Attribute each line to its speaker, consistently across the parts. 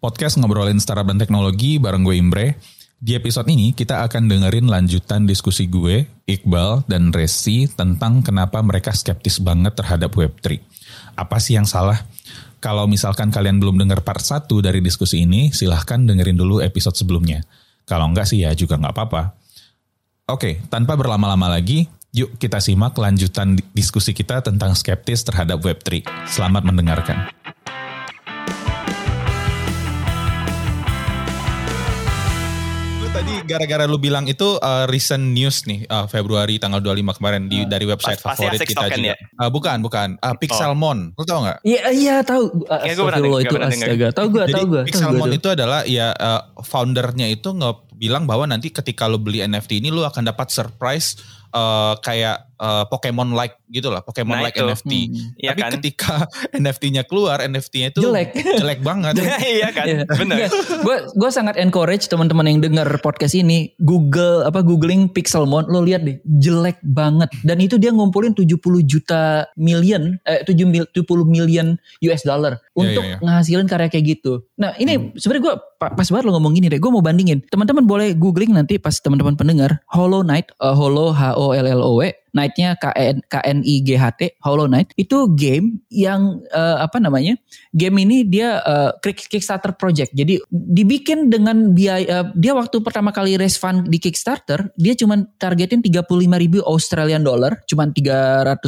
Speaker 1: podcast ngobrolin startup dan teknologi bareng gue Imbre. Di episode ini kita akan dengerin lanjutan diskusi gue, Iqbal, dan Resi tentang kenapa mereka skeptis banget terhadap Web3. Apa sih yang salah? Kalau misalkan kalian belum dengar part 1 dari diskusi ini, silahkan dengerin dulu episode sebelumnya. Kalau enggak sih ya juga nggak apa-apa. Oke, tanpa berlama-lama lagi, yuk kita simak lanjutan diskusi kita tentang skeptis terhadap Web3. Selamat mendengarkan. Tadi gara-gara lu bilang itu uh, recent news nih uh, Februari tanggal 25 kemarin di uh, dari website pas, favorit kita juga. Ya? Uh, bukan, bukan. Uh, Pixelmon. Oh. Lu tau gak?
Speaker 2: Iya, iya tahu. Uh, ya, gue pernah itu astaga. Tahu gue, tahu gue.
Speaker 1: Pixelmon itu adalah ya uh, foundernya itu nge bilang bahwa nanti ketika lu beli NFT ini lu akan dapat surprise uh, kayak uh, Pokemon like gitu lah, Pokemon nah, like itu. NFT. Hmm, iya Tapi kan? ketika NFT-nya keluar, NFT-nya itu jelek, jelek banget.
Speaker 3: iya kan, iya. benar.
Speaker 2: Gue gue sangat encourage teman-teman yang dengar podcast ini, Google apa googling Pixelmon, lo lihat deh, jelek banget. Dan itu dia ngumpulin 70 juta million, eh 70 million US dollar iya, untuk yeah, yeah, yeah. ngasilin karya kayak gitu. Nah ini hmm. sebenarnya gue pas banget lo ngomong gini deh, gue mau bandingin. Teman-teman boleh googling nanti pas teman-teman pendengar Hollow Knight, uh, Hollow H O L L O W Knight-nya KN KNI GHT Hollow Knight itu game yang uh, apa namanya? Game ini dia uh, Kickstarter project. Jadi dibikin dengan biaya uh, dia waktu pertama kali raise fund di Kickstarter, dia cuma targetin 35 ribu Australian dollar, cuma 350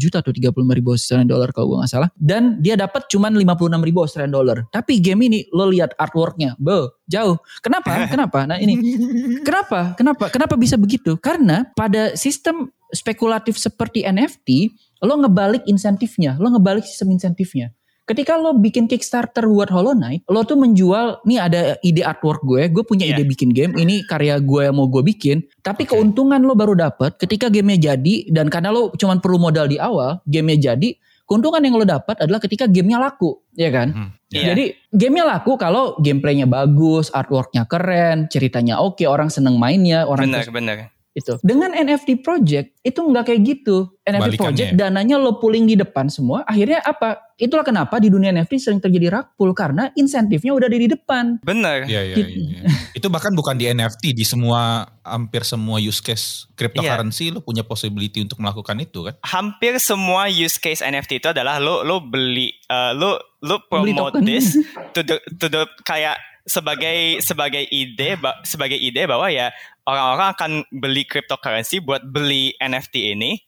Speaker 2: juta atau 35 ribu Australian dollar kalau gue nggak salah. Dan dia dapat cuma 56 ribu Australian dollar. Tapi game ini lo lihat artworknya, be jauh. Kenapa? Kenapa? Nah ini kenapa? Kenapa? Kenapa bisa begitu? Karena pada sistem spekulatif seperti NFT, lo ngebalik insentifnya, lo ngebalik sistem insentifnya. Ketika lo bikin Kickstarter buat Hollow Knight, lo tuh menjual, nih ada ide artwork gue, gue punya yeah. ide bikin game, ini karya gue yang mau gue bikin, tapi okay. keuntungan lo baru dapet ketika gamenya jadi, dan karena lo cuma perlu modal di awal, gamenya jadi, keuntungan yang lo dapat adalah ketika gamenya laku, ya kan? Hmm, yeah. Jadi gamenya laku kalau gameplaynya bagus, artworknya keren, ceritanya oke, orang seneng mainnya, orang
Speaker 3: benar, benar
Speaker 2: itu. Dengan NFT project itu nggak kayak gitu. NFT Balikannya. project dananya lo pooling di depan semua. Akhirnya apa? Itulah kenapa di dunia NFT sering terjadi rug pull karena insentifnya udah ada di depan.
Speaker 3: Benar.
Speaker 1: Iya iya. Gitu. Ya, ya. itu bahkan bukan di NFT di semua hampir semua use case cryptocurrency ya. lo punya possibility untuk melakukan itu kan?
Speaker 3: Hampir semua use case NFT itu adalah lo lo beli uh, lo lo promote this to the to the kayak sebagai sebagai ide sebagai ide bahwa ya orang-orang akan beli cryptocurrency buat beli NFT ini.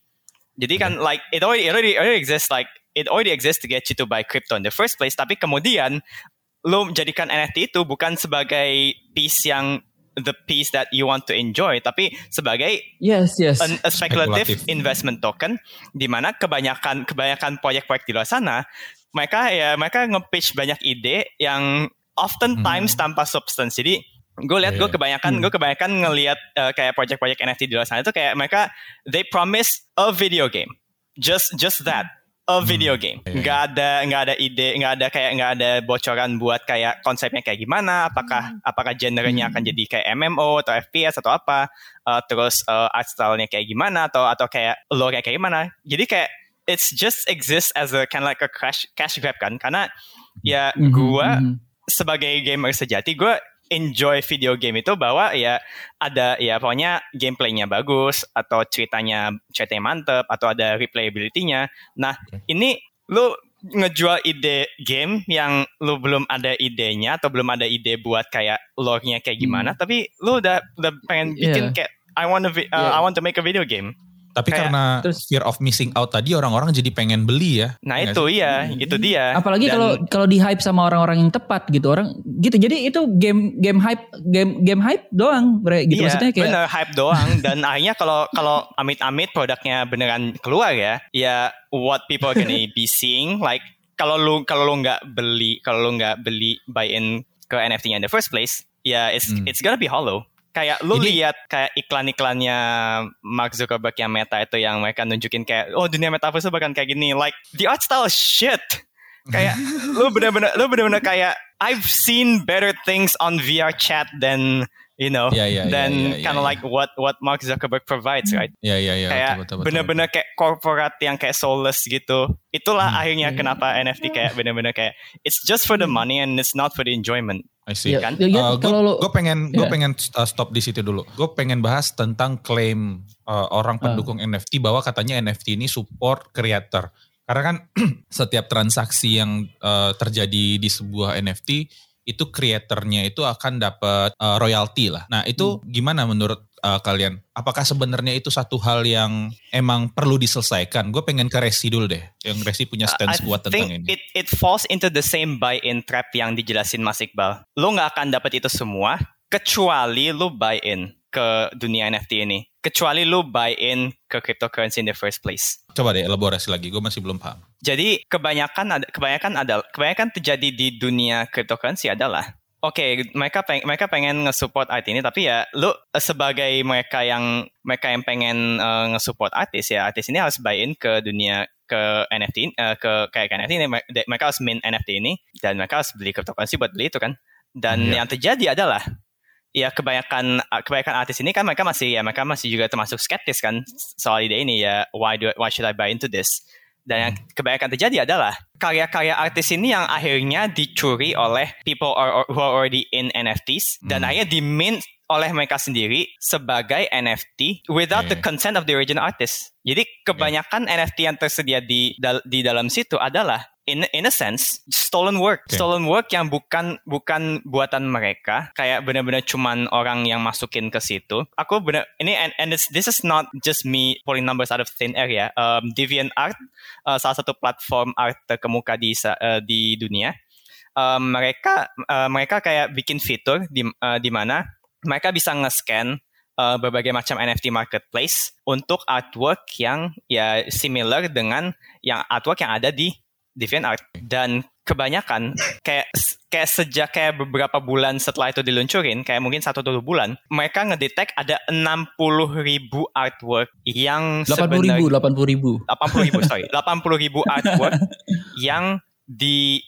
Speaker 3: Jadi kan like it already it already, it already exists like it already exists to get you to buy crypto in the first place. Tapi kemudian lo menjadikan NFT itu bukan sebagai piece yang the piece that you want to enjoy, tapi sebagai
Speaker 2: yes yes
Speaker 3: an, a speculative investment token, di mana kebanyakan kebanyakan proyek-proyek di luar sana mereka ya mereka nge-pitch banyak ide yang oftentimes hmm. tanpa substance. Jadi gue lihat gue iya. kebanyakan hmm. gue kebanyakan ngelihat uh, kayak project-project NFT di luar sana itu kayak mereka they promise a video game, just just that a hmm. video game. Yeah. Nggak ada nggak ada ide, nggak ada kayak nggak ada bocoran buat kayak konsepnya kayak gimana, apakah hmm. apakah genrenya akan jadi kayak MMO atau FPS atau apa, uh, terus uh, art style-nya kayak gimana atau atau kayak lore kayak gimana. Jadi kayak it's just exists as a kind of like a cash cash grab kan, karena ya mm -hmm. Sebagai gamer sejati gue enjoy video game itu bahwa ya ada ya pokoknya gameplaynya bagus atau ceritanya ceritanya mantep atau ada replayability-nya. Nah ini lu ngejual ide game yang lu belum ada idenya atau belum ada ide buat kayak lore-nya kayak gimana, hmm. tapi lu udah udah pengen bikin yeah. kayak I want to uh, yeah. I want to make a video game.
Speaker 1: Tapi kayak, karena terus, fear of missing out tadi orang-orang jadi pengen beli ya.
Speaker 3: Nah itu sih? iya, itu dia.
Speaker 2: Apalagi kalau kalau di hype sama orang-orang yang tepat gitu orang gitu. Jadi itu game game hype game game hype doang, gitu
Speaker 3: iya,
Speaker 2: maksudnya kayak.
Speaker 3: Bener hype doang dan akhirnya kalau kalau amit-amit produknya beneran keluar ya, ya what people gonna be seeing like kalau lu kalau lu nggak beli kalau lu nggak beli buy in ke NFT-nya in the first place, ya it's hmm. it's gonna be hollow kayak lu Ini, lihat kayak iklan-iklannya Mark Zuckerberg yang Meta itu yang mereka nunjukin kayak oh dunia metaverse bahkan kayak gini like the art style shit kayak lu bener-bener lu bener-bener kayak I've seen better things on VR chat than you know,
Speaker 1: Yeah, yeah,
Speaker 3: than
Speaker 1: yeah, yeah,
Speaker 3: kind of
Speaker 1: yeah,
Speaker 3: like what what Mark Zuckerberg provides, right?
Speaker 1: Ya ya ya.
Speaker 3: kayak
Speaker 1: betul, betul, betul,
Speaker 3: bener-bener kayak corporate yang kayak soulless gitu. Itulah
Speaker 1: Hmm.
Speaker 3: akhirnya kenapa NFT kayak bener-bener kayak it's just for the money and it's not for the enjoyment.
Speaker 1: I see.
Speaker 2: Ya,
Speaker 3: kan?
Speaker 2: ya, ya,
Speaker 1: Uh, gue pengen gue
Speaker 2: Ya.
Speaker 1: pengen uh, stop di situ dulu. Gue pengen bahas tentang klaim uh, orang
Speaker 2: Ah.
Speaker 1: pendukung NFT bahwa katanya NFT ini support creator. Karena kan setiap transaksi yang uh, terjadi di sebuah NFT itu creatornya itu akan dapat uh, royalti lah. Nah itu
Speaker 2: Hmm.
Speaker 1: gimana menurut uh, kalian? Apakah sebenarnya itu satu hal yang emang perlu diselesaikan? Gue pengen ke Resi dulu deh. Yang Resi punya stance
Speaker 3: I
Speaker 1: kuat tentang ini.
Speaker 3: it it falls into the same buy-in trap yang dijelasin Mas Iqbal. Lo nggak akan dapat itu semua kecuali lo buy-in ke dunia NFT ini. Kecuali lo buy-in ke cryptocurrency in the first place.
Speaker 1: Coba deh elaborasi lagi. Gue masih belum paham.
Speaker 3: Jadi kebanyakan ada kebanyakan ada kebanyakan terjadi di dunia cryptocurrency adalah Oke, mereka peng, mereka pengen nge-support art ini tapi ya lu eh, sebagai mereka yang mereka yang pengen eh, nge-support artis ya artis ini harus buy in ke dunia ke NFT eh, ke kayak ke NFT ini mereka harus mint NFT ini dan mereka harus beli cryptocurrency buat beli itu kan. Dan
Speaker 1: Iya.
Speaker 3: yang terjadi adalah ya kebanyakan kebanyakan artis ini kan mereka masih ya mereka masih juga termasuk skeptis kan soal ide ini ya why do why should I buy into this dan yang kebanyakan terjadi adalah karya-karya artis ini yang akhirnya dicuri oleh people or, or- who are already in NFTs dan
Speaker 1: Hmm.
Speaker 3: akhirnya dimint oleh mereka sendiri sebagai NFT without the
Speaker 1: Oke.
Speaker 3: consent of the original artist. Jadi kebanyakan NFT yang tersedia di di dalam situ adalah in in a sense stolen work.
Speaker 1: Oke.
Speaker 3: Stolen work yang bukan bukan buatan mereka, kayak benar-benar cuman orang yang masukin ke situ. Aku benar ini and, and this, this is not just me pulling numbers out of thin air ya. Um, DeviantArt uh, salah satu platform art terkemuka di uh, di dunia. Um, mereka uh, mereka kayak bikin fitur di uh, di mana mereka bisa nge-scan uh, berbagai macam NFT marketplace untuk artwork yang ya similar dengan yang artwork yang ada di DeviantArt dan kebanyakan kayak kayak sejak kayak beberapa bulan setelah itu diluncurin kayak mungkin satu dua bulan mereka ngedetect ada 60 ribu artwork yang
Speaker 2: 80 ribu,
Speaker 3: sebenarnya
Speaker 2: 80 ribu.
Speaker 3: 80 ribu sorry 80 ribu artwork yang di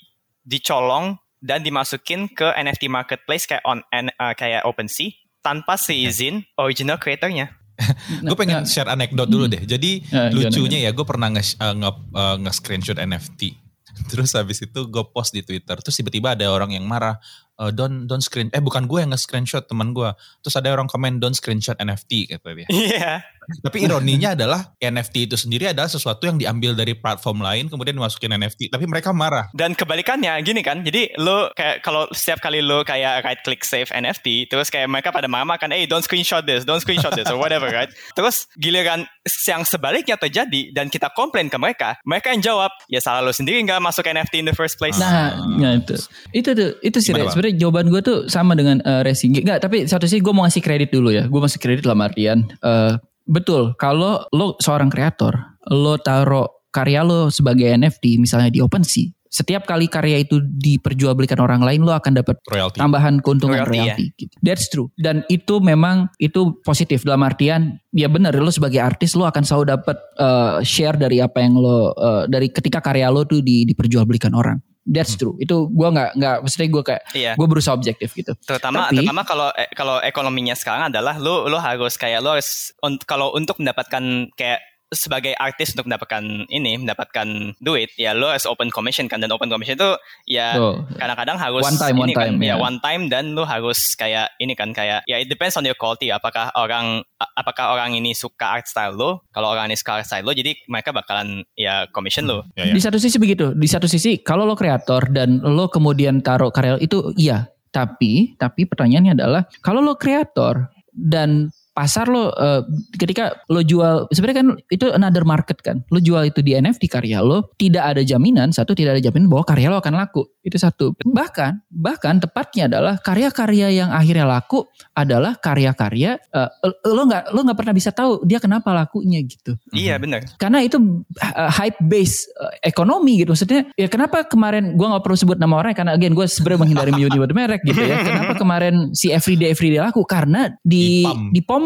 Speaker 3: dicolong dan dimasukin ke NFT marketplace kayak on uh, kayak OpenSea tanpa seizin original creatornya.
Speaker 1: gue pengen
Speaker 2: Nah,
Speaker 1: share anekdot dulu deh. Jadi
Speaker 2: gimana,
Speaker 1: lucunya ya gue pernah nge, uh, nge, uh, nge-screenshot NFT. Terus habis itu gue post di Twitter. Terus tiba-tiba ada orang yang marah. "Eh, don't don't screen eh bukan gue yang nge-screenshot teman gue. Terus ada orang komen don't screenshot NFT kata dia.
Speaker 3: Iya.
Speaker 1: Tapi ironinya adalah NFT itu sendiri adalah sesuatu yang diambil dari platform lain kemudian dimasukin NFT. Tapi mereka marah.
Speaker 3: Dan kebalikannya gini kan. Jadi lo kayak kalau setiap kali lo kayak right click save NFT terus kayak mereka pada marah kan, "Hey, don't screenshot this, don't screenshot this or whatever," right? Terus giliran yang sebaliknya terjadi dan kita komplain ke mereka, mereka yang jawab, "Ya salah lo sendiri nggak masuk NFT in the first place."
Speaker 2: Nah, nah itu. Itu tuh, itu sih sebenarnya jawaban gue tuh sama dengan uh, Resi. Enggak, tapi satu sih gue mau ngasih kredit dulu ya. Gue masih kredit dalam artian eh, betul kalau lo seorang kreator, lo taruh karya lo sebagai NFT misalnya di OpenSea, setiap kali karya itu diperjualbelikan orang lain lo akan dapat
Speaker 1: Royalty.
Speaker 2: tambahan keuntungan
Speaker 3: Royalty,
Speaker 2: royalty. gitu. That's true. Dan itu memang itu positif dalam artian ya benar lo sebagai artis lo akan selalu dapat uh, share dari apa yang lo uh, dari ketika karya lo tuh di, diperjualbelikan orang. That's true. Itu gua nggak nggak maksudnya gue kayak
Speaker 3: Iya.
Speaker 2: gue berusaha objektif gitu.
Speaker 3: Terutama
Speaker 2: Tapi-
Speaker 3: terutama kalau eh, kalau ekonominya sekarang adalah lo lo harus kayak lo harus un- kalau untuk mendapatkan kayak sebagai artis untuk mendapatkan ini mendapatkan duit ya lo harus open commission kan. Dan open commission itu ya kadang-kadang harus
Speaker 2: One time,
Speaker 3: ini
Speaker 2: one
Speaker 3: kan
Speaker 2: time,
Speaker 3: ya
Speaker 2: ya.
Speaker 3: one time dan lo harus kayak ini kan kayak ya it depends on your quality. Apakah orang apakah orang ini suka art style lo? Kalau orang ini suka art style lo jadi mereka bakalan ya commission lo.
Speaker 1: Ya, ya.
Speaker 2: Di satu sisi begitu, di satu sisi kalau lo kreator dan lo kemudian taruh karya itu iya, tapi tapi pertanyaannya adalah kalau lo kreator dan pasar lo eh, ketika lo jual sebenarnya kan itu another market kan. Lo jual itu di NFT karya lo tidak ada jaminan satu tidak ada jaminan bahwa karya lo akan laku. Itu satu. Bahkan bahkan tepatnya adalah karya-karya yang akhirnya laku adalah karya-karya eh, lo nggak lo nggak pernah bisa tahu dia kenapa lakunya gitu.
Speaker 3: Iya benar.
Speaker 2: Karena itu uh, hype base uh, ekonomi gitu. Maksudnya ya kenapa kemarin gua nggak perlu sebut nama orang karena again gue sebenarnya menghindari menyebut merek gitu ya. Kenapa kemarin si everyday everyday laku? Karena di ngepom pom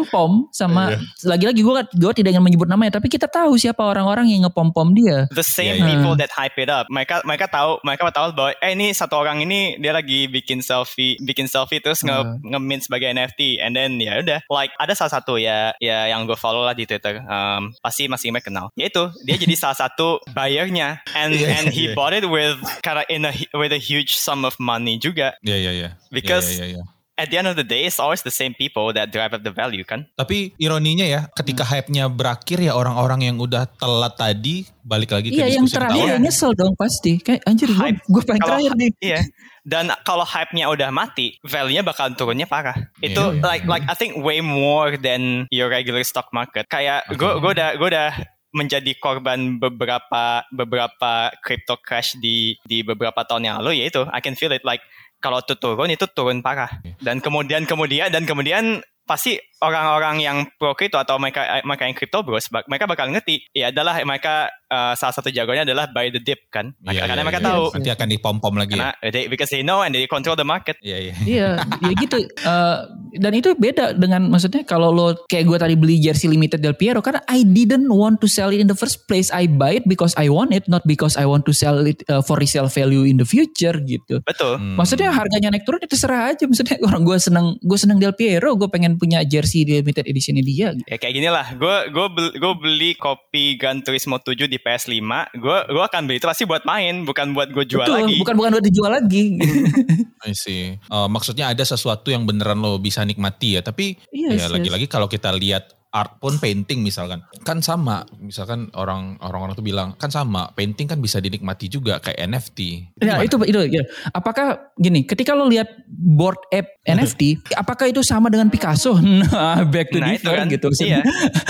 Speaker 2: sama
Speaker 1: Iya.
Speaker 2: lagi-lagi gue gue tidak ingin menyebut namanya tapi kita tahu siapa orang-orang yang ngepom pom dia.
Speaker 3: the same
Speaker 1: Yeah, yeah.
Speaker 3: people that hype it up. Mereka mereka tahu mereka tahu bahwa eh ini satu orang ini dia lagi bikin selfie bikin selfie terus nge
Speaker 2: Hmm.
Speaker 3: nge-mint sebagai NFT and then ya udah like ada salah satu ya ya yang gue follow lah di Twitter um, pasti masih mereka kenal yaitu dia jadi salah satu buyernya and
Speaker 1: Yeah,
Speaker 3: and he
Speaker 1: yeah.
Speaker 3: bought it with karena in a with a huge sum of money juga
Speaker 1: Iya iya iya.
Speaker 3: Because-
Speaker 1: Iya, iya, iya.
Speaker 3: At the end of the day it's always the same people that drive up the value kan
Speaker 1: Tapi ironinya ya, ketika
Speaker 2: Hmm.
Speaker 1: hype-nya berakhir ya orang-orang yang udah telat tadi balik lagi ke
Speaker 2: Iya yang
Speaker 1: diskusi
Speaker 2: terakhir yang nyesel dong pasti. Kayak anjir gue
Speaker 3: Hype.
Speaker 2: gue paling
Speaker 3: Kalau
Speaker 2: terakhir nih.
Speaker 3: Iya. Dan kalau hype-nya udah mati, value-nya bakal turunnya parah. Itu
Speaker 1: iya.
Speaker 3: like like I think way more than your regular stock market. Kayak gue gue udah gue udah menjadi korban beberapa beberapa crypto crash di di beberapa tahun yang lalu yaitu I can feel it like kalau itu turun itu turun parah. Dan kemudian kemudian dan kemudian pasti orang-orang yang pro crypto atau mereka mereka yang crypto bros mereka bakal ngerti ya adalah mereka uh, salah satu jagonya adalah buy the dip kan
Speaker 1: Iya,
Speaker 3: karena
Speaker 1: iya,
Speaker 3: mereka
Speaker 1: iya.
Speaker 3: tahu
Speaker 1: Nanti akan dipom-pom lagi ya.
Speaker 3: karena they, because they know and they control the market.
Speaker 1: Iya iya.
Speaker 2: Iya, ya gitu. Eh, dan itu beda dengan maksudnya kalau lo kayak gue tadi beli jersey limited Del Piero karena I didn't want to sell it in the first place. I buy it because I want it, not because I want to sell it uh, for resale value in the future gitu.
Speaker 3: Betul.
Speaker 1: Hmm.
Speaker 2: Maksudnya harganya naik turun itu terserah aja. Maksudnya orang gue seneng gue seneng Del Piero, gue pengen punya jersey di limited edition dia. Gitu.
Speaker 3: Ya kayak gini lah. Gue gue beli, gue beli kopi Gran Turismo 7 di PS5. Gue gue akan beli itu pasti buat main, bukan buat gue jual
Speaker 2: Betul,
Speaker 3: lagi.
Speaker 2: bukan bukan buat dijual lagi.
Speaker 1: I see. Eh, maksudnya ada sesuatu yang beneran lo bisa nikmati ya. Tapi
Speaker 2: Yes,
Speaker 1: ya
Speaker 2: yes.
Speaker 1: lagi-lagi kalau kita lihat art pun painting misalkan kan sama misalkan orang orang-orang tuh bilang kan sama painting kan bisa dinikmati juga kayak NFT
Speaker 2: Ya itu itu ya. Apakah gini, ketika lo lihat board app NFT, apakah itu sama dengan Picasso? Nah, back to
Speaker 3: Nah,
Speaker 2: differ
Speaker 3: kan.
Speaker 2: gitu.
Speaker 3: Iya.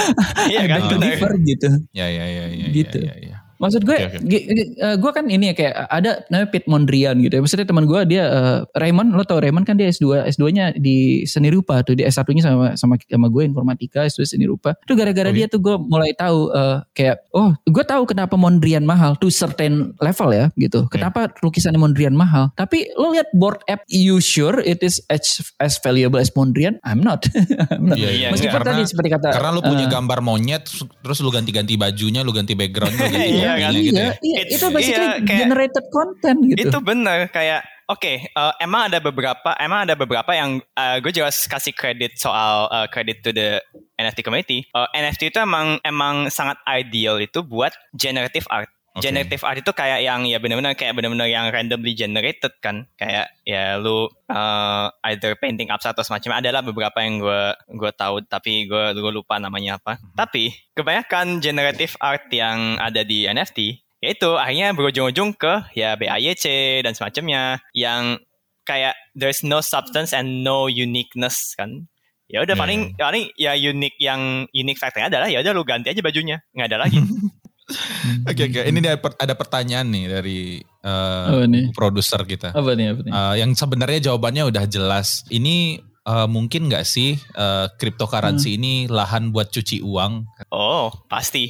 Speaker 3: Iya kan,
Speaker 2: back to
Speaker 3: benar.
Speaker 2: differ gitu.
Speaker 1: ya ya ya ya
Speaker 2: Gitu.
Speaker 1: ya, ya, ya.
Speaker 2: Maksud gue,
Speaker 1: oke.
Speaker 2: gi- gi- eh, gue kan ini ya kayak ada namanya Pete Mondrian gitu ya. Maksudnya teman gue dia eh, Raymond, lo tau Raymond kan dia S2, S2-nya di seni rupa tuh, di S1-nya sama sama sama gue informatika, S2 seni rupa. Itu gara-gara
Speaker 1: Oh,
Speaker 2: dia tuh gue mulai tahu eh, kayak oh, gue tahu kenapa Mondrian mahal to certain level ya gitu. Kenapa lukisannya Mondrian mahal? Tapi lo lihat board app, you sure it is as, as valuable as Mondrian? I'm not. I'm not.
Speaker 1: Iya,
Speaker 3: iya.
Speaker 2: Meskipun
Speaker 1: Karena-
Speaker 2: tadi seperti kata
Speaker 1: karena lu punya
Speaker 2: eh,
Speaker 1: gambar monyet terus lu ganti-ganti bajunya lu ganti background lu ganti
Speaker 3: Iya, kan?
Speaker 1: gitu
Speaker 2: iya,
Speaker 1: ya
Speaker 2: iya,
Speaker 3: It's-
Speaker 2: itu basically
Speaker 3: iya, kayak-
Speaker 2: generated content gitu.
Speaker 3: Itu bener kayak oke eh, emang ada beberapa emang ada beberapa yang gue jelas kasih kredit soal eh, kredit to the NFT community. Eh, NFT itu emang emang sangat ideal itu buat generative art.
Speaker 1: Oke.
Speaker 3: Generative art itu kayak yang ya benar-benar kayak benar-benar yang randomly generated kan. Kayak ya lu uh, either painting abstract atau semacamnya adalah beberapa yang gue gue tahu tapi gue gue lupa namanya apa. Tapi kebanyakan generative art yang ada di NFT yaitu akhirnya berujung-ujung ke ya BAYC dan semacamnya yang kayak there's no substance and no uniqueness kan. Ya udah
Speaker 1: Ya,
Speaker 3: paling paling ya unik yang unique factornya adalah ya udah lu ganti aja bajunya. Nggak ada lagi
Speaker 1: Oke oke, ini ada, per- ada pertanyaan nih dari eh,
Speaker 2: nih?
Speaker 1: produser kita.
Speaker 2: Apa nih? Apa nih?
Speaker 1: Eh, yang sebenarnya jawabannya udah jelas. Ini eh, mungkin nggak sih eh, cryptocurrency ini lahan buat cuci uang?
Speaker 3: oh pasti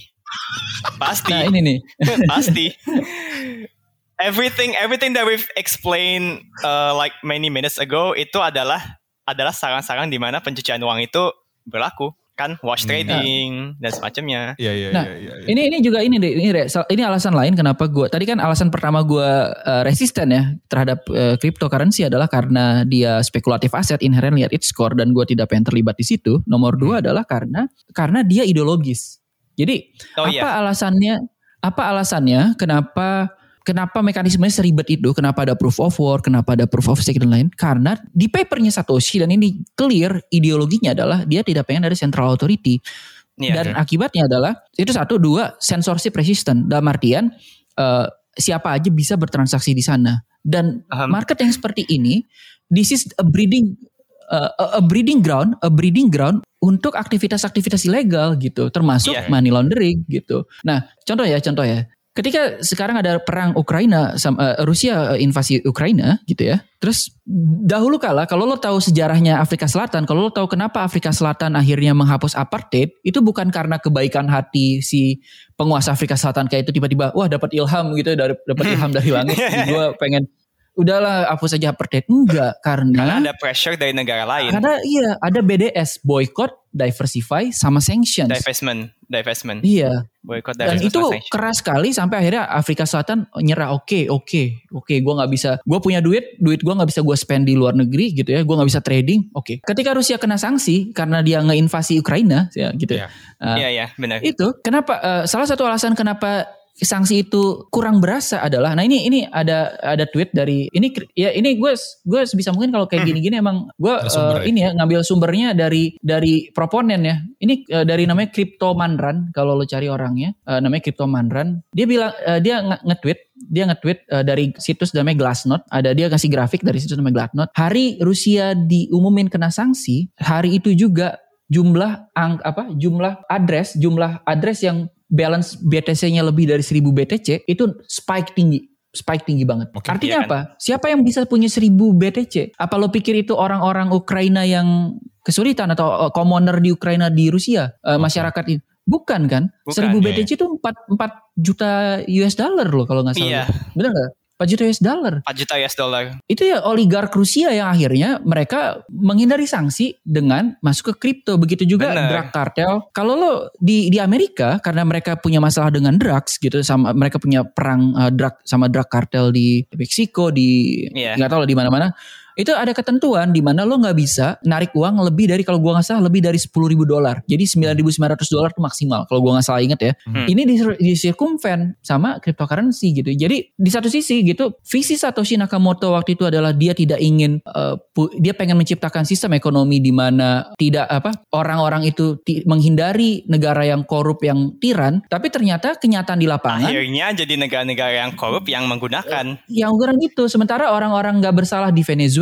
Speaker 3: pasti
Speaker 2: Nah ini nih.
Speaker 3: pasti everything everything that we've explained uh, like many minutes ago itu adalah adalah sarang-sarang di mana pencucian uang itu berlaku kan wash
Speaker 1: Hmm.
Speaker 3: trading dan semacamnya
Speaker 1: Iya iya
Speaker 2: Nah, Ini ini juga ini deh. Ini, ini alasan lain kenapa gue. Tadi kan alasan pertama gue uh, resisten ya terhadap uh, cryptocurrency adalah karena dia spekulatif aset inherent lihat its core dan gue tidak pengen terlibat di situ. Nomor dua adalah karena karena dia ideologis. Jadi
Speaker 3: oh
Speaker 2: apa
Speaker 3: iya
Speaker 2: alasannya? Apa alasannya? Kenapa? Kenapa mekanismenya seribet itu? Kenapa ada proof of work? Kenapa ada proof of stake dan lain? Karena di papernya Satoshi dan ini clear ideologinya adalah dia tidak pengen ada central authority
Speaker 3: Iya.
Speaker 2: dan akibatnya adalah itu satu dua censorship resistant dalam artian eh, siapa aja bisa bertransaksi di sana dan market yang seperti ini this is a breeding eh, a- breeding ground a breeding ground untuk aktivitas-aktivitas ilegal gitu termasuk
Speaker 3: Iya.
Speaker 2: money laundering gitu nah contoh ya contoh ya ketika sekarang ada perang Ukraina sama eh, Rusia eh, invasi Ukraina gitu ya. Terus dahulu kala kalau lo tahu sejarahnya Afrika Selatan, kalau lo tahu kenapa Afrika Selatan akhirnya menghapus apartheid, itu bukan karena kebaikan hati si penguasa Afrika Selatan kayak itu tiba-tiba wah dapat ilham gitu, dari- dapat ilham dari langit, gue pengen udahlah hapus saja apartheid enggak karena
Speaker 3: Karena ada pressure dari negara lain.
Speaker 2: karena iya ada BDS boycott, diversify sama sanctions.
Speaker 3: Divestment, divestment.
Speaker 2: Iya.
Speaker 3: Boycott,
Speaker 2: Dan itu keras sekali sampai akhirnya Afrika Selatan nyerah. Oke, oke, oke. Gue nggak bisa. Gue punya duit, duit gue nggak bisa gue spend di luar negeri gitu ya. Gue nggak bisa trading. Oke. Ketika Rusia kena sanksi karena dia ngeinvasi Ukraina, ya gitu.
Speaker 1: Iya.
Speaker 2: Uh,
Speaker 3: Iya, iya, benar.
Speaker 2: Itu kenapa? eh, salah satu alasan kenapa sanksi itu kurang berasa adalah nah ini ini ada ada tweet dari ini ya ini gue gue sebisa mungkin kalau kayak gini-gini emang gue eh, ini ya ngambil sumbernya dari dari proponen ya. Ini eh, dari namanya Crypto Manran kalau lo cari orangnya eh, namanya Crypto Manran dia bilang eh, dia nge- nge-tweet dia nge-tweet eh, dari situs namanya Glassnode. Ada dia kasih grafik dari situs namanya Glassnode. Hari Rusia diumumin kena sanksi hari itu juga jumlah ang apa jumlah address jumlah address yang balance BTC-nya lebih dari 1000 BTC itu spike tinggi spike tinggi banget.
Speaker 1: Oke,
Speaker 2: Artinya
Speaker 3: iya kan?
Speaker 2: apa? Siapa yang bisa punya 1000 BTC? Apa lo pikir itu orang-orang Ukraina yang kesulitan atau uh, commoner di Ukraina di Rusia uh,
Speaker 1: Oke.
Speaker 2: masyarakat ini? Bukan kan?
Speaker 3: Bukan,
Speaker 2: 1000
Speaker 1: iya,
Speaker 2: BTC itu 4 4 juta US dollar loh kalau nggak salah.
Speaker 3: Iya.
Speaker 2: Bener nggak? 4 juta US dollar
Speaker 3: 4 juta US dollar.
Speaker 2: itu ya oligark Rusia yang akhirnya mereka menghindari sanksi dengan masuk ke kripto begitu juga
Speaker 3: Bener.
Speaker 2: drug cartel kalau lo di di Amerika karena mereka punya masalah dengan drugs gitu sama mereka punya perang uh, drug sama drug cartel di Meksiko di
Speaker 3: Iya.
Speaker 2: nggak tahu lah di mana-mana itu ada ketentuan di mana lo nggak bisa narik uang lebih dari kalau gua nggak salah lebih dari 10.000 ribu dolar. Jadi 9.900 dolar itu maksimal kalau gua nggak salah inget ya.
Speaker 3: Hmm.
Speaker 2: ini di, di circumvent sama cryptocurrency gitu. Jadi di satu sisi gitu visi Satoshi Nakamoto waktu itu adalah dia tidak ingin uh, dia pengen menciptakan sistem ekonomi di mana tidak apa orang-orang itu menghindari negara yang korup yang tiran. Tapi ternyata kenyataan di lapangan
Speaker 3: Akhirnya jadi negara-negara yang korup yang menggunakan.
Speaker 2: yang ukuran itu. Sementara orang-orang nggak bersalah di Venezuela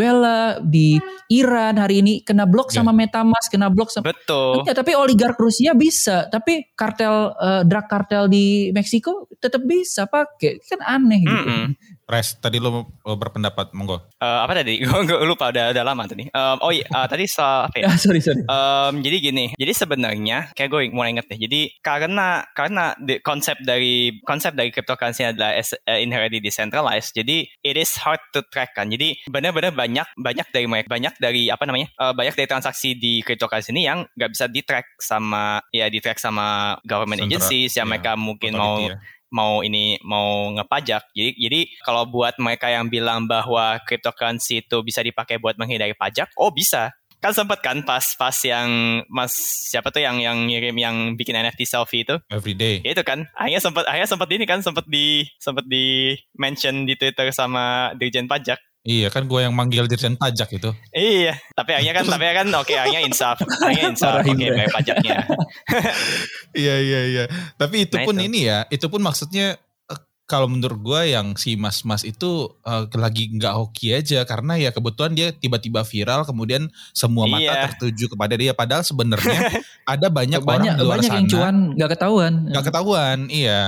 Speaker 2: di Iran hari ini kena blok
Speaker 1: Ya.
Speaker 2: sama MetaMask kena blok sama
Speaker 3: Betul.
Speaker 2: Ya, tapi oligark Rusia bisa tapi kartel eh, drug kartel di Meksiko tetap bisa pakai kan aneh gitu
Speaker 3: Mm-mm.
Speaker 1: Res, tadi lo lo berpendapat monggo.
Speaker 3: Eh, apa tadi? Gue lupa udah udah lama tadi. Em, oh iya, eh, tadi soal apa ya?
Speaker 2: Ah, sorry sorry
Speaker 3: Em, jadi gini, jadi sebenarnya kayak gue mulai inget deh. Jadi karena karena the konsep dari konsep dari cryptocurrency adalah as- eh, inherently decentralized, jadi it is hard to track kan. Jadi benar-benar banyak banyak dari mereka banyak dari apa namanya eh, banyak dari transaksi di cryptocurrency ini yang nggak bisa di track sama ya di track sama government
Speaker 1: Sentra,
Speaker 3: agencies yang
Speaker 1: ya,
Speaker 3: mereka mungkin mau
Speaker 1: ya.
Speaker 3: Mau ini mau ngepajak. Jadi jadi kalau buat mereka yang bilang bahwa cryptocurrency itu bisa dipakai buat menghindari pajak, oh bisa. Kan sempet kan pas pas yang Mas siapa tuh yang yang ngirim yang bikin NFT selfie itu?
Speaker 1: every day.
Speaker 3: Ya itu kan. Akhirnya sempet akhirnya sempet ini kan sempet di sempet di mention di Twitter sama Dirjen Pajak.
Speaker 1: Iya kan gue yang manggil dirjen pajak itu.
Speaker 3: Iya, tapi akhirnya kan tapi akhirnya kan oke akhirnya insaf, akhirnya insaf, oke
Speaker 2: Imre.
Speaker 3: bayar pajaknya.
Speaker 1: Iya iya iya. Tapi itu
Speaker 3: Nah,
Speaker 1: pun
Speaker 3: itu.
Speaker 1: ini ya, itu pun maksudnya eh, kalau menurut gue yang si mas-mas itu eh, lagi nggak hoki aja karena ya kebetulan dia tiba-tiba viral kemudian semua mata
Speaker 3: Iya.
Speaker 1: tertuju kepada dia padahal sebenarnya ada banyak,
Speaker 2: banyak
Speaker 1: orang di luar
Speaker 2: banyak
Speaker 1: sana
Speaker 2: yang cuan nggak ketahuan
Speaker 1: nggak ketahuan iya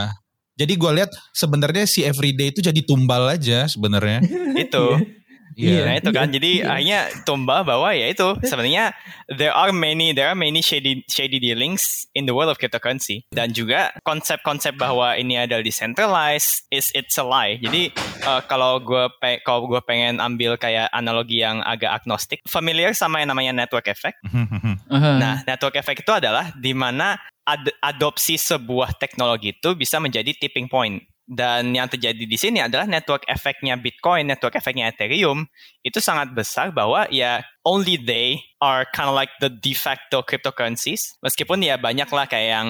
Speaker 1: jadi gue lihat sebenarnya si everyday itu jadi tumbal aja sebenarnya
Speaker 3: itu.
Speaker 1: Iya
Speaker 3: Nah itu kan, jadi
Speaker 2: Iya.
Speaker 3: akhirnya tumbal bahwa ya itu sebenarnya there are many there are many shady shady dealings in the world of cryptocurrency dan juga konsep-konsep bahwa ini adalah decentralized is it's a lie. Jadi eh, kalau gue pe kalau gue pengen ambil kayak analogi yang agak agnostik, familiar sama yang namanya network effect.
Speaker 2: Aha.
Speaker 3: Nah, network effect itu adalah di mana ad- adopsi sebuah teknologi itu bisa menjadi tipping point. Dan yang terjadi di sini adalah network efeknya Bitcoin, network efeknya Ethereum itu sangat besar bahwa ya only they are kind of like the de facto cryptocurrencies. Meskipun ya banyak lah kayak yang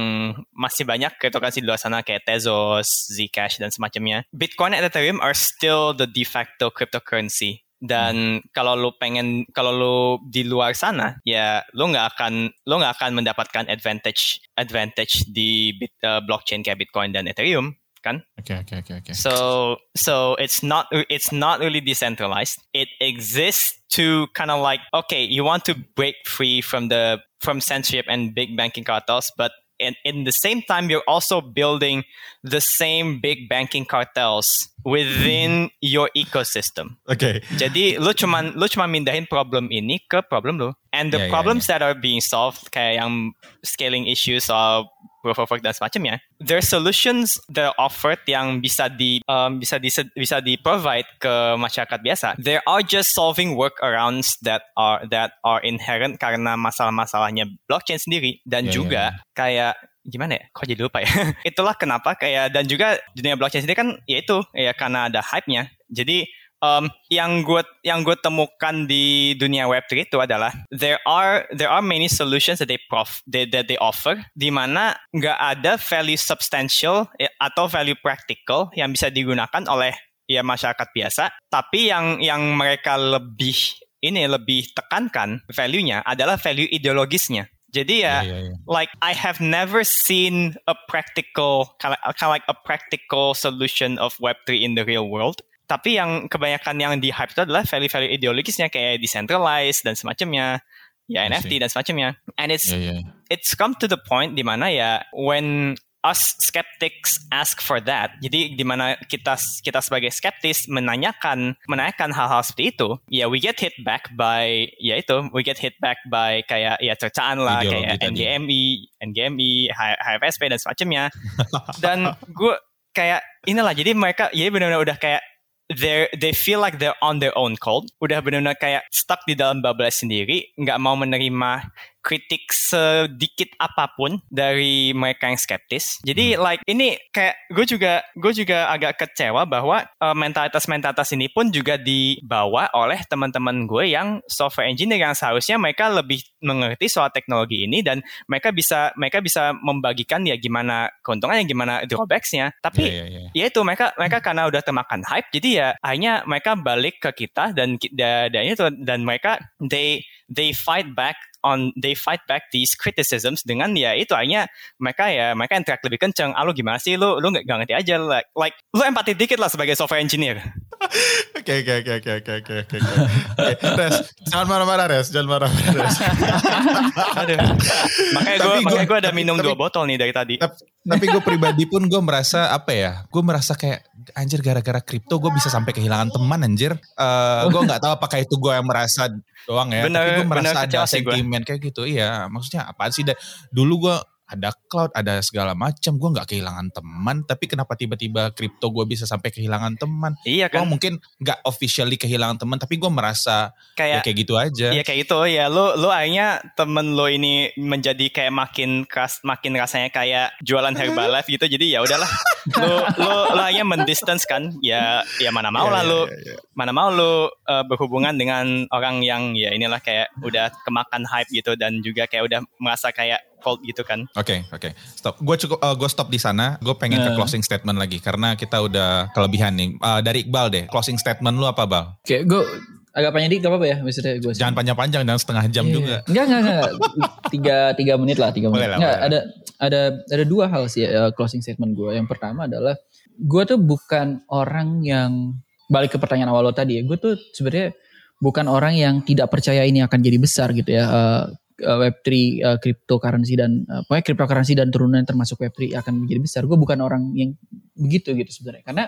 Speaker 3: masih banyak cryptocurrency di luar sana kayak Tezos, Zcash dan semacamnya. Bitcoin and Ethereum are still the de facto cryptocurrency. Dan kalau lu pengen kalau lu di luar sana ya lu nggak akan lu nggak akan mendapatkan advantage advantage di bit, uh, blockchain kayak Bitcoin dan Ethereum kan?
Speaker 1: Okay, okay, okay, oke
Speaker 3: So so it's not it's not really decentralized. It exists to kind of like okay, you want to break free from the from censorship and big banking cartels, but in, in the same time you're also building the same big banking cartels within your ecosystem.
Speaker 1: Okay.
Speaker 3: Jadi lu cuman lu cuma mindahin problem ini ke problem lu. And the
Speaker 1: ya,
Speaker 3: problems that are being solved kayak yang scaling issues soal proof of work dan semacamnya. There are solutions that are offered yang bisa di um, bisa di bisa di provide ke masyarakat biasa. There are just solving workarounds that are that are inherent karena masalah-masalahnya blockchain sendiri dan
Speaker 1: Yeah,
Speaker 3: juga
Speaker 1: yeah,
Speaker 3: kayak gimana ya? Kok jadi lupa ya? Itulah kenapa kayak dan juga dunia blockchain sendiri kan ya itu ya karena ada hype-nya. Jadi um, yang gue yang gue temukan di dunia Web3 itu adalah there are there are many solutions that they prof they, that they offer di mana nggak ada value substantial ya, atau value practical yang bisa digunakan oleh ya masyarakat biasa tapi yang yang mereka lebih ini lebih tekankan value-nya adalah value ideologisnya jadi ya,
Speaker 1: Iya, iya, iya.
Speaker 3: like I have never seen a practical kind of, kind of like a practical solution of Web3 in the real world. Tapi yang kebanyakan yang di hype itu adalah value-value ideologisnya kayak decentralized dan semacamnya, ya. NFT dan semacamnya. And it's
Speaker 1: Iya, iya.
Speaker 3: it's come to the point di mana ya when us skeptics ask for that. Jadi di mana kita kita sebagai skeptis menanyakan menanyakan hal-hal seperti itu, ya we get hit back by ya itu we get hit back by kayak ya cercaan lah
Speaker 1: Ideologi
Speaker 3: kayak
Speaker 1: tadi.
Speaker 3: NGMI, NGMI, H- HFSP dan semacamnya. dan gue kayak inilah jadi mereka ya benar-benar udah kayak they they feel like they're on their own cold. Udah benar-benar kayak stuck di dalam bubble sendiri nggak mau menerima kritik sedikit apa pun dari mereka yang skeptis. Jadi like ini kayak gue juga gue juga agak kecewa bahwa uh, mentalitas mentalitas ini pun juga dibawa oleh teman-teman gue yang software engineer yang seharusnya mereka lebih mengerti soal teknologi ini dan mereka bisa mereka bisa membagikan ya gimana keuntungannya gimana drawbacksnya. Tapi
Speaker 1: Iya, iya, iya.
Speaker 3: ya itu mereka mereka karena udah termakan hype jadi ya akhirnya mereka balik ke kita dan dan itu dan mereka they they fight back on they fight back these criticisms dengan ya itu akhirnya mereka ya mereka yang teriak lebih kenceng ah lu gimana sih lu lu nggak ngerti aja like like lu empati dikit lah sebagai software engineer
Speaker 1: Oke oke oke oke oke oke oke. Oke, Res, jangan marah-marah Res, jangan marah-marah Res.
Speaker 3: aduh makanya gue makanya gue ada minum
Speaker 1: tapi-
Speaker 3: dua botol nih dari tadi
Speaker 1: tapi tapi gue pribadi pun gue merasa apa ya? Gue merasa kayak anjir gara-gara kripto gue bisa sampai kehilangan teman anjir. Eh gue nggak tahu apakah itu gue yang merasa doang ya.
Speaker 3: Bener-
Speaker 1: tapi gue
Speaker 3: bener
Speaker 1: merasa ada
Speaker 3: kecewa gua.
Speaker 1: sentimen kayak gitu. Iya, maksudnya apaan sih? Dulu gue ada cloud, ada segala macam. Gue nggak kehilangan teman, tapi kenapa tiba-tiba kripto gue bisa sampai kehilangan teman?
Speaker 3: iya
Speaker 1: Gue
Speaker 3: kan
Speaker 1: mungkin nggak officially kehilangan teman, tapi gue merasa ya
Speaker 3: kayak
Speaker 1: kayak gitu aja.
Speaker 3: Iya kayak gitu ya lu lu akhirnya temen lo ini menjadi kayak makin keras makin rasanya kayak jualan Herbalife gitu jadi ya udahlah lu lu lu akhirnya mendistance kan ya ya mana mau
Speaker 1: Iya,
Speaker 3: lah lu
Speaker 1: iya, iya.
Speaker 3: mana mau lu uh, berhubungan dengan orang yang ya inilah kayak udah kemakan hype gitu dan juga kayak udah merasa kayak cold gitu kan
Speaker 1: Oke, oke. Stop. Gue cukup gue stop di sana. Gue pengen ke
Speaker 2: Eh.
Speaker 1: closing statement lagi karena kita udah kelebihan nih. Eh, dari Iqbal deh. Closing statement lu apa, Bal?
Speaker 2: Oke, gue agak panjang dikit gak apa-apa ya maksudnya gue.
Speaker 1: Jangan panjang-panjang dan setengah jam
Speaker 2: Iya.
Speaker 1: juga.
Speaker 2: Enggak, enggak, enggak. tiga, tiga menit lah, tiga
Speaker 1: Boleh
Speaker 2: menit.
Speaker 1: lah,
Speaker 2: Enggak,
Speaker 1: boleh
Speaker 2: ada, ada, ada dua hal sih uh, closing statement gue. Yang pertama adalah gue tuh bukan orang yang balik ke pertanyaan awal lo tadi ya. Gue tuh sebenarnya bukan orang yang tidak percaya ini akan jadi besar gitu ya. Uh, uh, Web3, uh, cryptocurrency dan uh, pokoknya cryptocurrency dan turunan termasuk Web3 akan menjadi besar. Gue bukan orang yang begitu gitu sebenarnya. Karena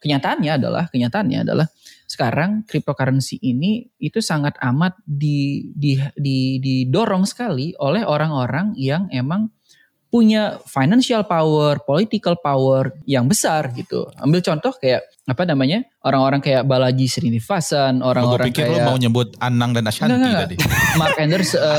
Speaker 2: kenyataannya adalah kenyataannya adalah sekarang cryptocurrency ini itu sangat amat di, di, di, didorong sekali oleh orang-orang yang emang punya financial power, political power yang besar gitu. Ambil contoh kayak apa namanya orang-orang kayak Balaji Srinivasan, orang-orang
Speaker 1: pikir
Speaker 2: kayak
Speaker 1: mau nyebut Anang dan Ashanti
Speaker 2: Enggak, enggak,
Speaker 1: tadi.
Speaker 2: Mark Anderson, uh,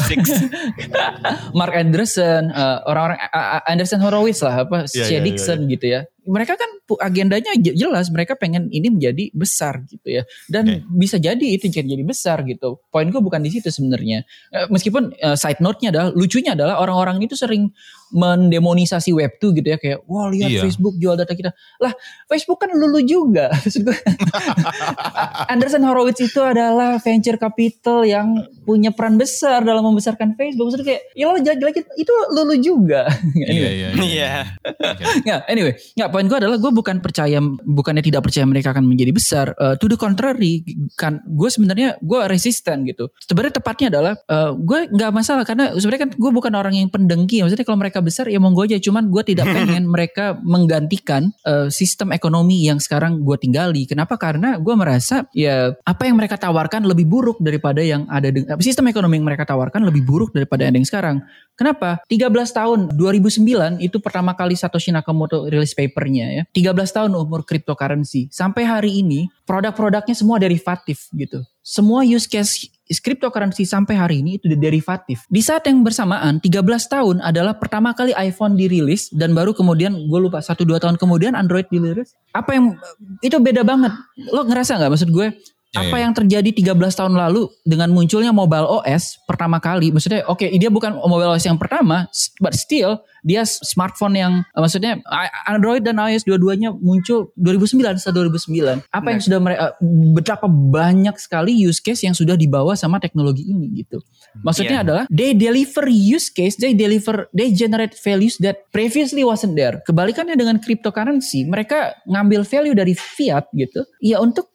Speaker 2: Mark Anderson, uh, orang-orang uh, Anderson Horowitz lah, apa
Speaker 1: Iya,
Speaker 2: Shea
Speaker 1: iya,
Speaker 2: Dixon gitu ya. Mereka kan agendanya je- jelas, mereka pengen ini menjadi besar gitu ya. Dan
Speaker 1: Oke.
Speaker 2: bisa jadi itu jadi jadi besar gitu. Poin gue bukan di situ sebenarnya. Eh, meskipun eh, side note-nya adalah lucunya adalah orang-orang itu sering mendemonisasi web 2 gitu ya kayak wah lihat
Speaker 1: Iya.
Speaker 2: Facebook jual data kita. Lah, Facebook kan lulu juga. Anderson Horowitz itu adalah venture capital yang punya peran besar dalam membesarkan Facebook. Maksudnya kayak, ya lo jelek-jelek itu lulu juga.
Speaker 1: Iya, iya, iya.
Speaker 3: Iya.
Speaker 1: Oke.
Speaker 2: Nggak, anyway, nggak poin gue adalah gue bukan percaya bukannya tidak percaya mereka akan menjadi besar. Uh, to the contrary, kan gue sebenarnya gue resisten gitu. Sebenarnya tepatnya adalah uh, gue nggak masalah karena sebenarnya kan gue bukan orang yang pendengki. Maksudnya kalau mereka besar ya monggo aja. Cuman gue tidak pengen mereka menggantikan uh, sistem ekonomi yang sekarang gue tinggali. Kenapa? Karena gue merasa ya apa yang mereka tawarkan lebih buruk daripada yang ada sistem ekonomi yang mereka tawarkan lebih buruk daripada yang sekarang. Kenapa? 13 tahun 2009 itu pertama kali Satoshi Nakamoto rilis papernya ya. 13 tahun umur cryptocurrency. Sampai hari ini produk-produknya semua derivatif gitu. Semua use case cryptocurrency sampai hari ini itu derivatif. Di saat yang bersamaan 13 tahun adalah pertama kali iPhone dirilis dan baru kemudian gue lupa 1 2 tahun kemudian Android dirilis. Apa yang itu beda banget. Lo ngerasa nggak maksud gue? Yeah, apa yeah. yang terjadi 13 tahun lalu dengan munculnya mobile OS pertama kali? Maksudnya oke okay, dia bukan mobile OS yang pertama but still dia smartphone yang maksudnya Android dan iOS dua-duanya muncul 2009 setelah 2009 apa yang sudah mereka betapa banyak sekali use case yang sudah dibawa sama teknologi ini gitu. Maksudnya yeah. adalah they deliver use case they deliver they generate values that previously wasn't there. Kebalikannya dengan cryptocurrency mereka ngambil value dari fiat gitu. Ya untuk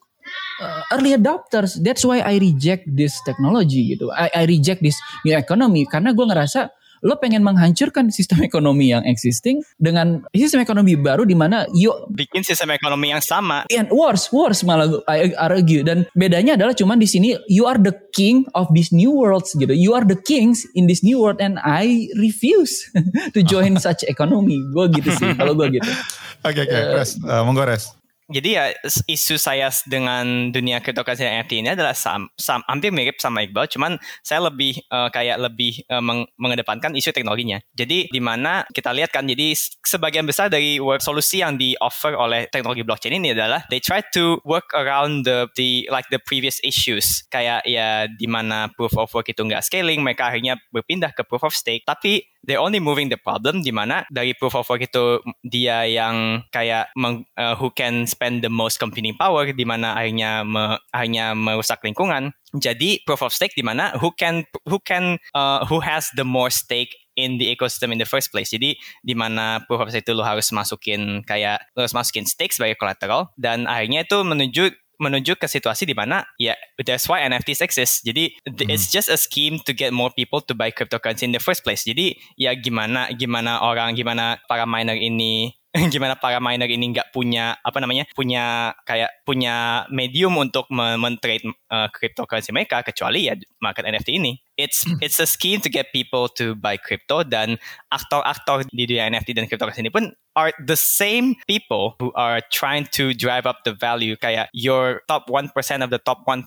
Speaker 2: uh, early adopters. That's why I reject this technology gitu. I, I reject this new economy karena gue ngerasa lo pengen menghancurkan sistem ekonomi yang existing dengan sistem ekonomi baru di mana yuk
Speaker 3: bikin sistem ekonomi yang sama.
Speaker 2: And worse, worse malah I argue dan bedanya adalah cuman di sini you are the king of these new worlds gitu. You are the kings in this new world and I refuse to join such economy. Gue gitu sih kalau gue gitu.
Speaker 1: Oke okay, oke, okay. uh, Res, uh, monggo Res
Speaker 3: jadi ya isu saya dengan dunia cryptocurrency NFT ini adalah sam, sam, hampir mirip sama Iqbal, cuman saya lebih uh, kayak lebih uh, meng, mengedepankan isu teknologinya. Jadi di mana kita lihat kan, jadi sebagian besar dari work solusi yang di offer oleh teknologi blockchain ini adalah they try to work around the the like the previous issues, kayak ya di mana proof of work itu nggak scaling, mereka akhirnya berpindah ke proof of stake. Tapi they only moving the problem di mana dari proof of work itu dia yang kayak meng, uh, who can spend the most computing power di mana akhirnya me, akhirnya merusak lingkungan. Jadi proof of stake di mana who can who can uh, who has the more stake in the ecosystem in the first place. Jadi di mana proof of stake itu lo harus masukin kayak lo harus masukin stake sebagai collateral dan akhirnya itu menuju menuju ke situasi di mana ya that's why NFTs exist. Jadi hmm. it's just a scheme to get more people to buy cryptocurrency in the first place. Jadi ya gimana gimana orang gimana para miner ini gimana para miner ini nggak punya apa namanya punya kayak punya medium untuk men-trade uh, cryptocurrency mereka kecuali ya market NFT ini. It's hmm. it's a scheme to get people to buy crypto dan aktor-aktor di dunia NFT dan cryptocurrency ini pun are the same people who are trying to drive up the value kayak your top 1% of the top 1%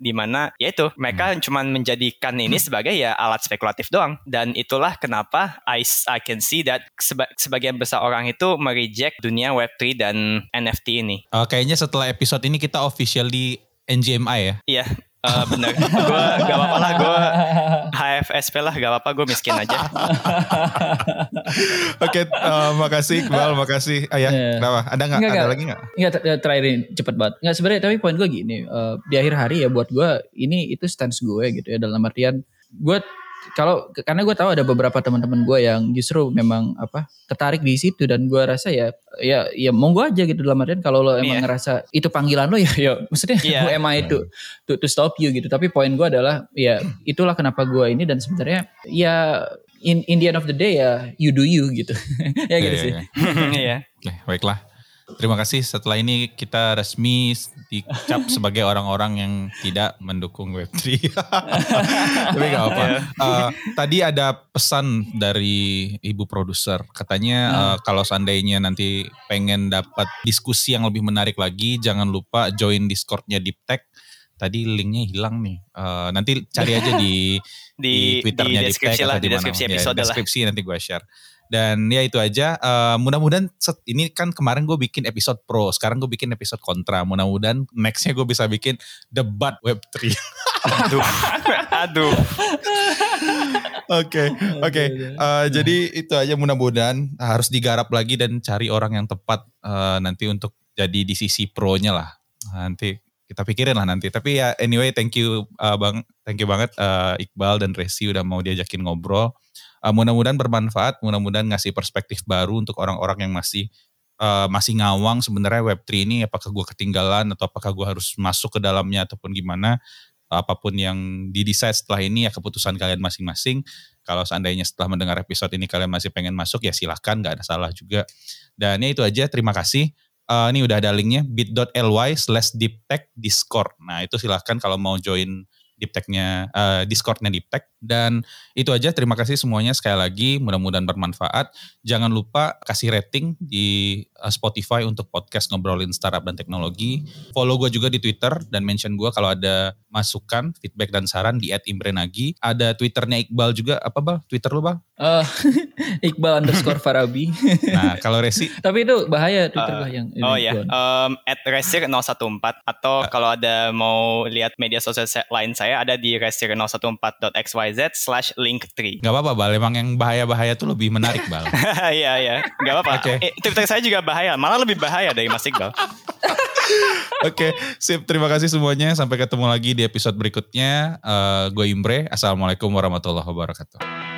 Speaker 3: di mana yaitu mereka hmm. cuma menjadikan ini sebagai ya alat spekulatif doang dan itulah kenapa I I can see that seba, sebagian besar orang itu mereject dunia Web3 dan NFT ini.
Speaker 1: Uh, kayaknya setelah episode ini kita officially NGMI ya?
Speaker 3: Iya, Uh, bener, gue gak apa-apa lah, gue HFSP lah, gak apa-apa, gue miskin aja.
Speaker 1: Oke, okay, uh, makasih Iqbal, makasih Ayah. Yeah. Kenapa? Ada gak? Enggak, ada lagi gak?
Speaker 2: Enggak, terakhir ini cepet banget. Enggak sebenarnya, tapi poin gue gini, uh, di akhir hari ya buat gue, ini itu stance gue gitu ya, dalam artian gue kalau karena gue tahu ada beberapa teman-teman gue yang justru memang apa tertarik di situ dan gue rasa ya ya ya monggo aja gitu dalam artian kalau lo emang yeah. ngerasa itu panggilan lo ya ya maksudnya yeah. who am I to, to to stop you gitu tapi poin gue adalah ya itulah kenapa gue ini dan sebenarnya ya in in the end of the day ya you do you gitu ya gitu yeah, sih
Speaker 3: iya
Speaker 1: yeah. baiklah Terima kasih. Setelah ini kita resmi dicap sebagai orang-orang yang tidak mendukung Web3. Tapi gak apa. Uh, tadi ada pesan dari ibu produser. Katanya hmm. uh, kalau seandainya nanti pengen dapat diskusi yang lebih menarik lagi, jangan lupa join Discordnya Deep Tech. Tadi linknya hilang nih. Uh, nanti cari aja di
Speaker 3: di, di Twitternya di deskripsi Deep Tech lah, di deskripsi episode ya,
Speaker 1: deskripsi nanti gue share. Dan ya itu aja. Uh, mudah-mudahan ini kan kemarin gue bikin episode pro, sekarang gue bikin episode kontra. Mudah-mudahan nextnya gue bisa bikin debat Web 3.
Speaker 3: aduh, aduh.
Speaker 1: Oke, oke. Eh, jadi itu aja mudah-mudahan harus digarap lagi dan cari orang yang tepat uh, nanti untuk jadi di sisi pro-nya lah. Nanti kita pikirin lah nanti. Tapi ya anyway, thank you uh, bang, thank you banget uh, Iqbal dan Resi udah mau diajakin ngobrol. Uh, mudah-mudahan bermanfaat, mudah-mudahan ngasih perspektif baru untuk orang-orang yang masih uh, masih ngawang sebenarnya Web3 ini apakah gue ketinggalan atau apakah gue harus masuk ke dalamnya ataupun gimana. Apa pun yang didesain setelah ini ya keputusan kalian masing-masing. Kalau seandainya setelah mendengar episode ini kalian masih pengen masuk ya silahkan gak ada salah juga. Dan ya itu aja terima kasih uh, ini udah ada linknya bit.ly slash deeptech discord. Nah itu silahkan kalau mau join deep tech-nya uh, Discord-nya deep tech. Dan itu aja. Terima kasih semuanya sekali lagi. Mudah-mudahan bermanfaat. Jangan lupa kasih rating di uh, Spotify untuk podcast ngobrolin startup dan teknologi. Follow gue juga di Twitter dan mention gue kalau ada masukan feedback dan saran di @imbrenagi ada Twitternya Iqbal juga. Apa bal? Twitter lu bal?
Speaker 2: Uh, Iqbal underscore Farabi.
Speaker 1: Nah kalau Resi?
Speaker 2: Tapi itu bahaya Twitter
Speaker 3: uh,
Speaker 2: yang
Speaker 3: oh ya um, at Resir 014 atau uh, kalau ada mau lihat media sosial lain saya saya ada di resir014.xyz slash link 3.
Speaker 1: Gak apa-apa Bal, emang yang bahaya-bahaya tuh lebih menarik Bal.
Speaker 3: Iya, iya. Gak apa-apa. Okay. Eh, Twitter saya juga bahaya, malah lebih bahaya dari Mas Iqbal.
Speaker 1: Oke, okay, sip. Terima kasih semuanya. Sampai ketemu lagi di episode berikutnya. Uh, gue Imbre. Assalamualaikum warahmatullahi wabarakatuh.